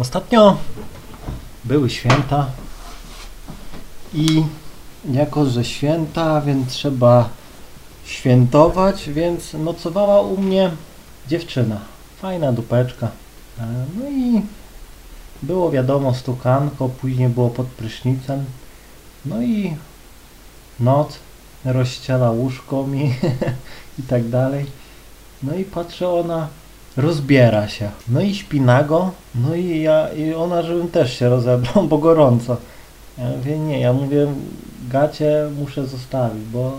Ostatnio były święta i jako, że święta, więc trzeba świętować, więc nocowała u mnie dziewczyna. Fajna dupeczka. E, No i było wiadomo stukanko, później było pod prysznicem. No i noc, rozściela łóżko mi i tak dalej. No i patrzę, ona rozbiera się. No i śpi nago. No i ja, i ona, żebym też się rozebrał, bo gorąco. Ja mówię, nie, ja mówię, gacie muszę zostawić, bo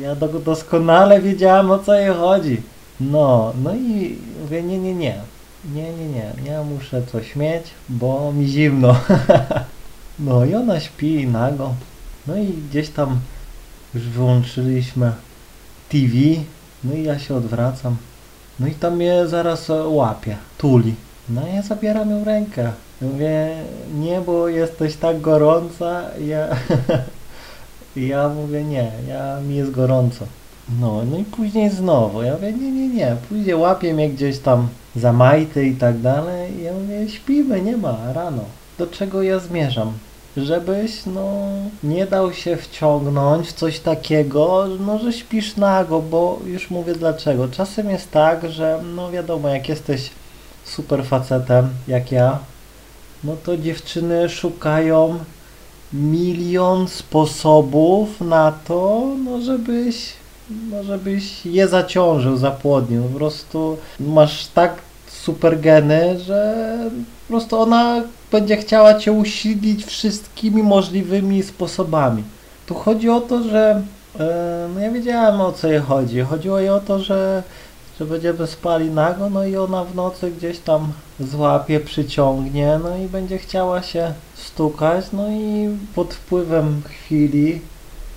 ja do, doskonale wiedziałam o co jej chodzi. No, no i mówię, nie, nie, nie, nie, nie, nie, ja muszę coś mieć, bo mi zimno. no i ona śpi nago. No i gdzieś tam już wyłączyliśmy TV, no i ja się odwracam. No i tam mnie zaraz łapie, tuli. No ja zabieram ją rękę. Mówię, nie, bo jesteś tak gorąca. Ja, ja mówię, nie, ja, mi jest gorąco. No, no i później znowu. Ja mówię, nie, nie, nie. Później łapie mnie gdzieś tam za majty i tak dalej. Ja mówię, śpimy, nie ma, rano. Do czego ja zmierzam? Żebyś, no, nie dał się wciągnąć w coś takiego, no, że śpisz nago, bo już mówię dlaczego. Czasem jest tak, że, no wiadomo, jak jesteś super facetem, jak ja, no to dziewczyny szukają milion sposobów na to, no żebyś, no żebyś je zaciążył, zapłodnił. Po prostu masz tak super geny, że po prostu ona będzie chciała cię usidlić wszystkimi możliwymi sposobami. Tu chodzi o to, że e, no ja wiedziałem o co jej chodzi. Chodziło jej o to, że, że będziemy spali nago, no i ona w nocy gdzieś tam złapie, przyciągnie, no i będzie chciała się stukać, no i pod wpływem chwili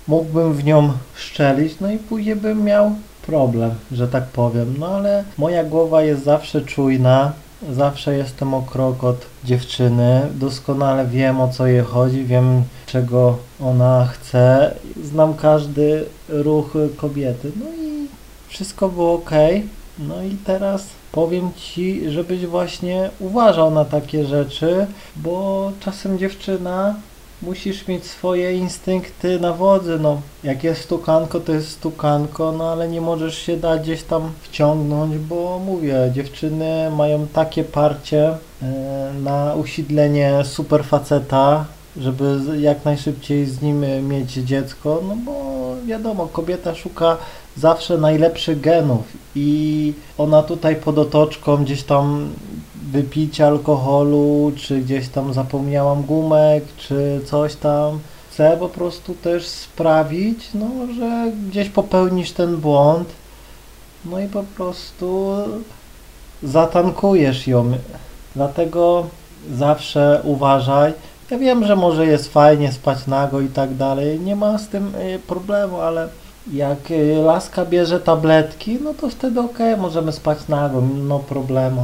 mógłbym w nią szczelić, no i później bym miał problem, że tak powiem. No ale moja głowa jest zawsze czujna, zawsze jestem o krok od dziewczyny, doskonale wiem o co jej chodzi, wiem czego ona chce, znam każdy ruch kobiety, no i wszystko było ok. No i teraz powiem Ci, żebyś właśnie uważał na takie rzeczy, bo czasem dziewczyna musisz mieć swoje instynkty na wodzy, no. Jak jest stukanko, to jest stukanko, no ale nie możesz się dać gdzieś tam wciągnąć, bo mówię, dziewczyny mają takie parcie e, na usidlenie super faceta, żeby jak najszybciej z nim mieć dziecko, no bo wiadomo, kobieta szuka zawsze najlepszych genów i ona tutaj pod otoczką gdzieś tam wypicia alkoholu, czy gdzieś tam zapomniałam gumek, czy coś tam. Chcę po prostu też sprawić, no, że gdzieś popełnisz ten błąd, no i po prostu zatankujesz ją. Dlatego zawsze uważaj. Ja wiem, że może jest fajnie spać nago i tak dalej, nie ma z tym y, problemu, ale jak y, laska bierze tabletki, no to wtedy okej, możemy spać nago, no problemu.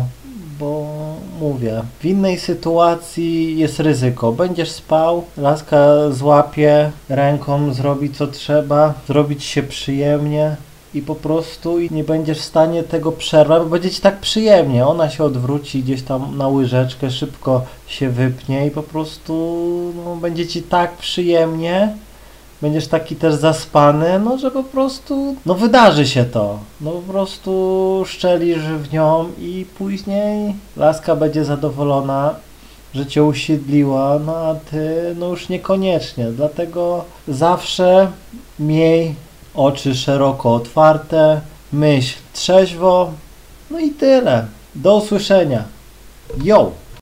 Mówię, w innej sytuacji jest ryzyko. Będziesz spał, laska złapie ręką, zrobi co trzeba, zrobić się przyjemnie i po prostu nie będziesz w stanie tego przerwać, bo będzie ci tak przyjemnie. Ona się odwróci gdzieś tam na łyżeczkę, szybko się wypnie i po prostu no, będzie ci tak przyjemnie, będziesz taki też zaspany, no że po prostu, no wydarzy się to. No po prostu szczelisz w nią i później laska będzie zadowolona, że cię usiedliła, no a ty no już niekoniecznie. Dlatego zawsze miej oczy szeroko otwarte, myśl trzeźwo, no i tyle. Do usłyszenia. Yo!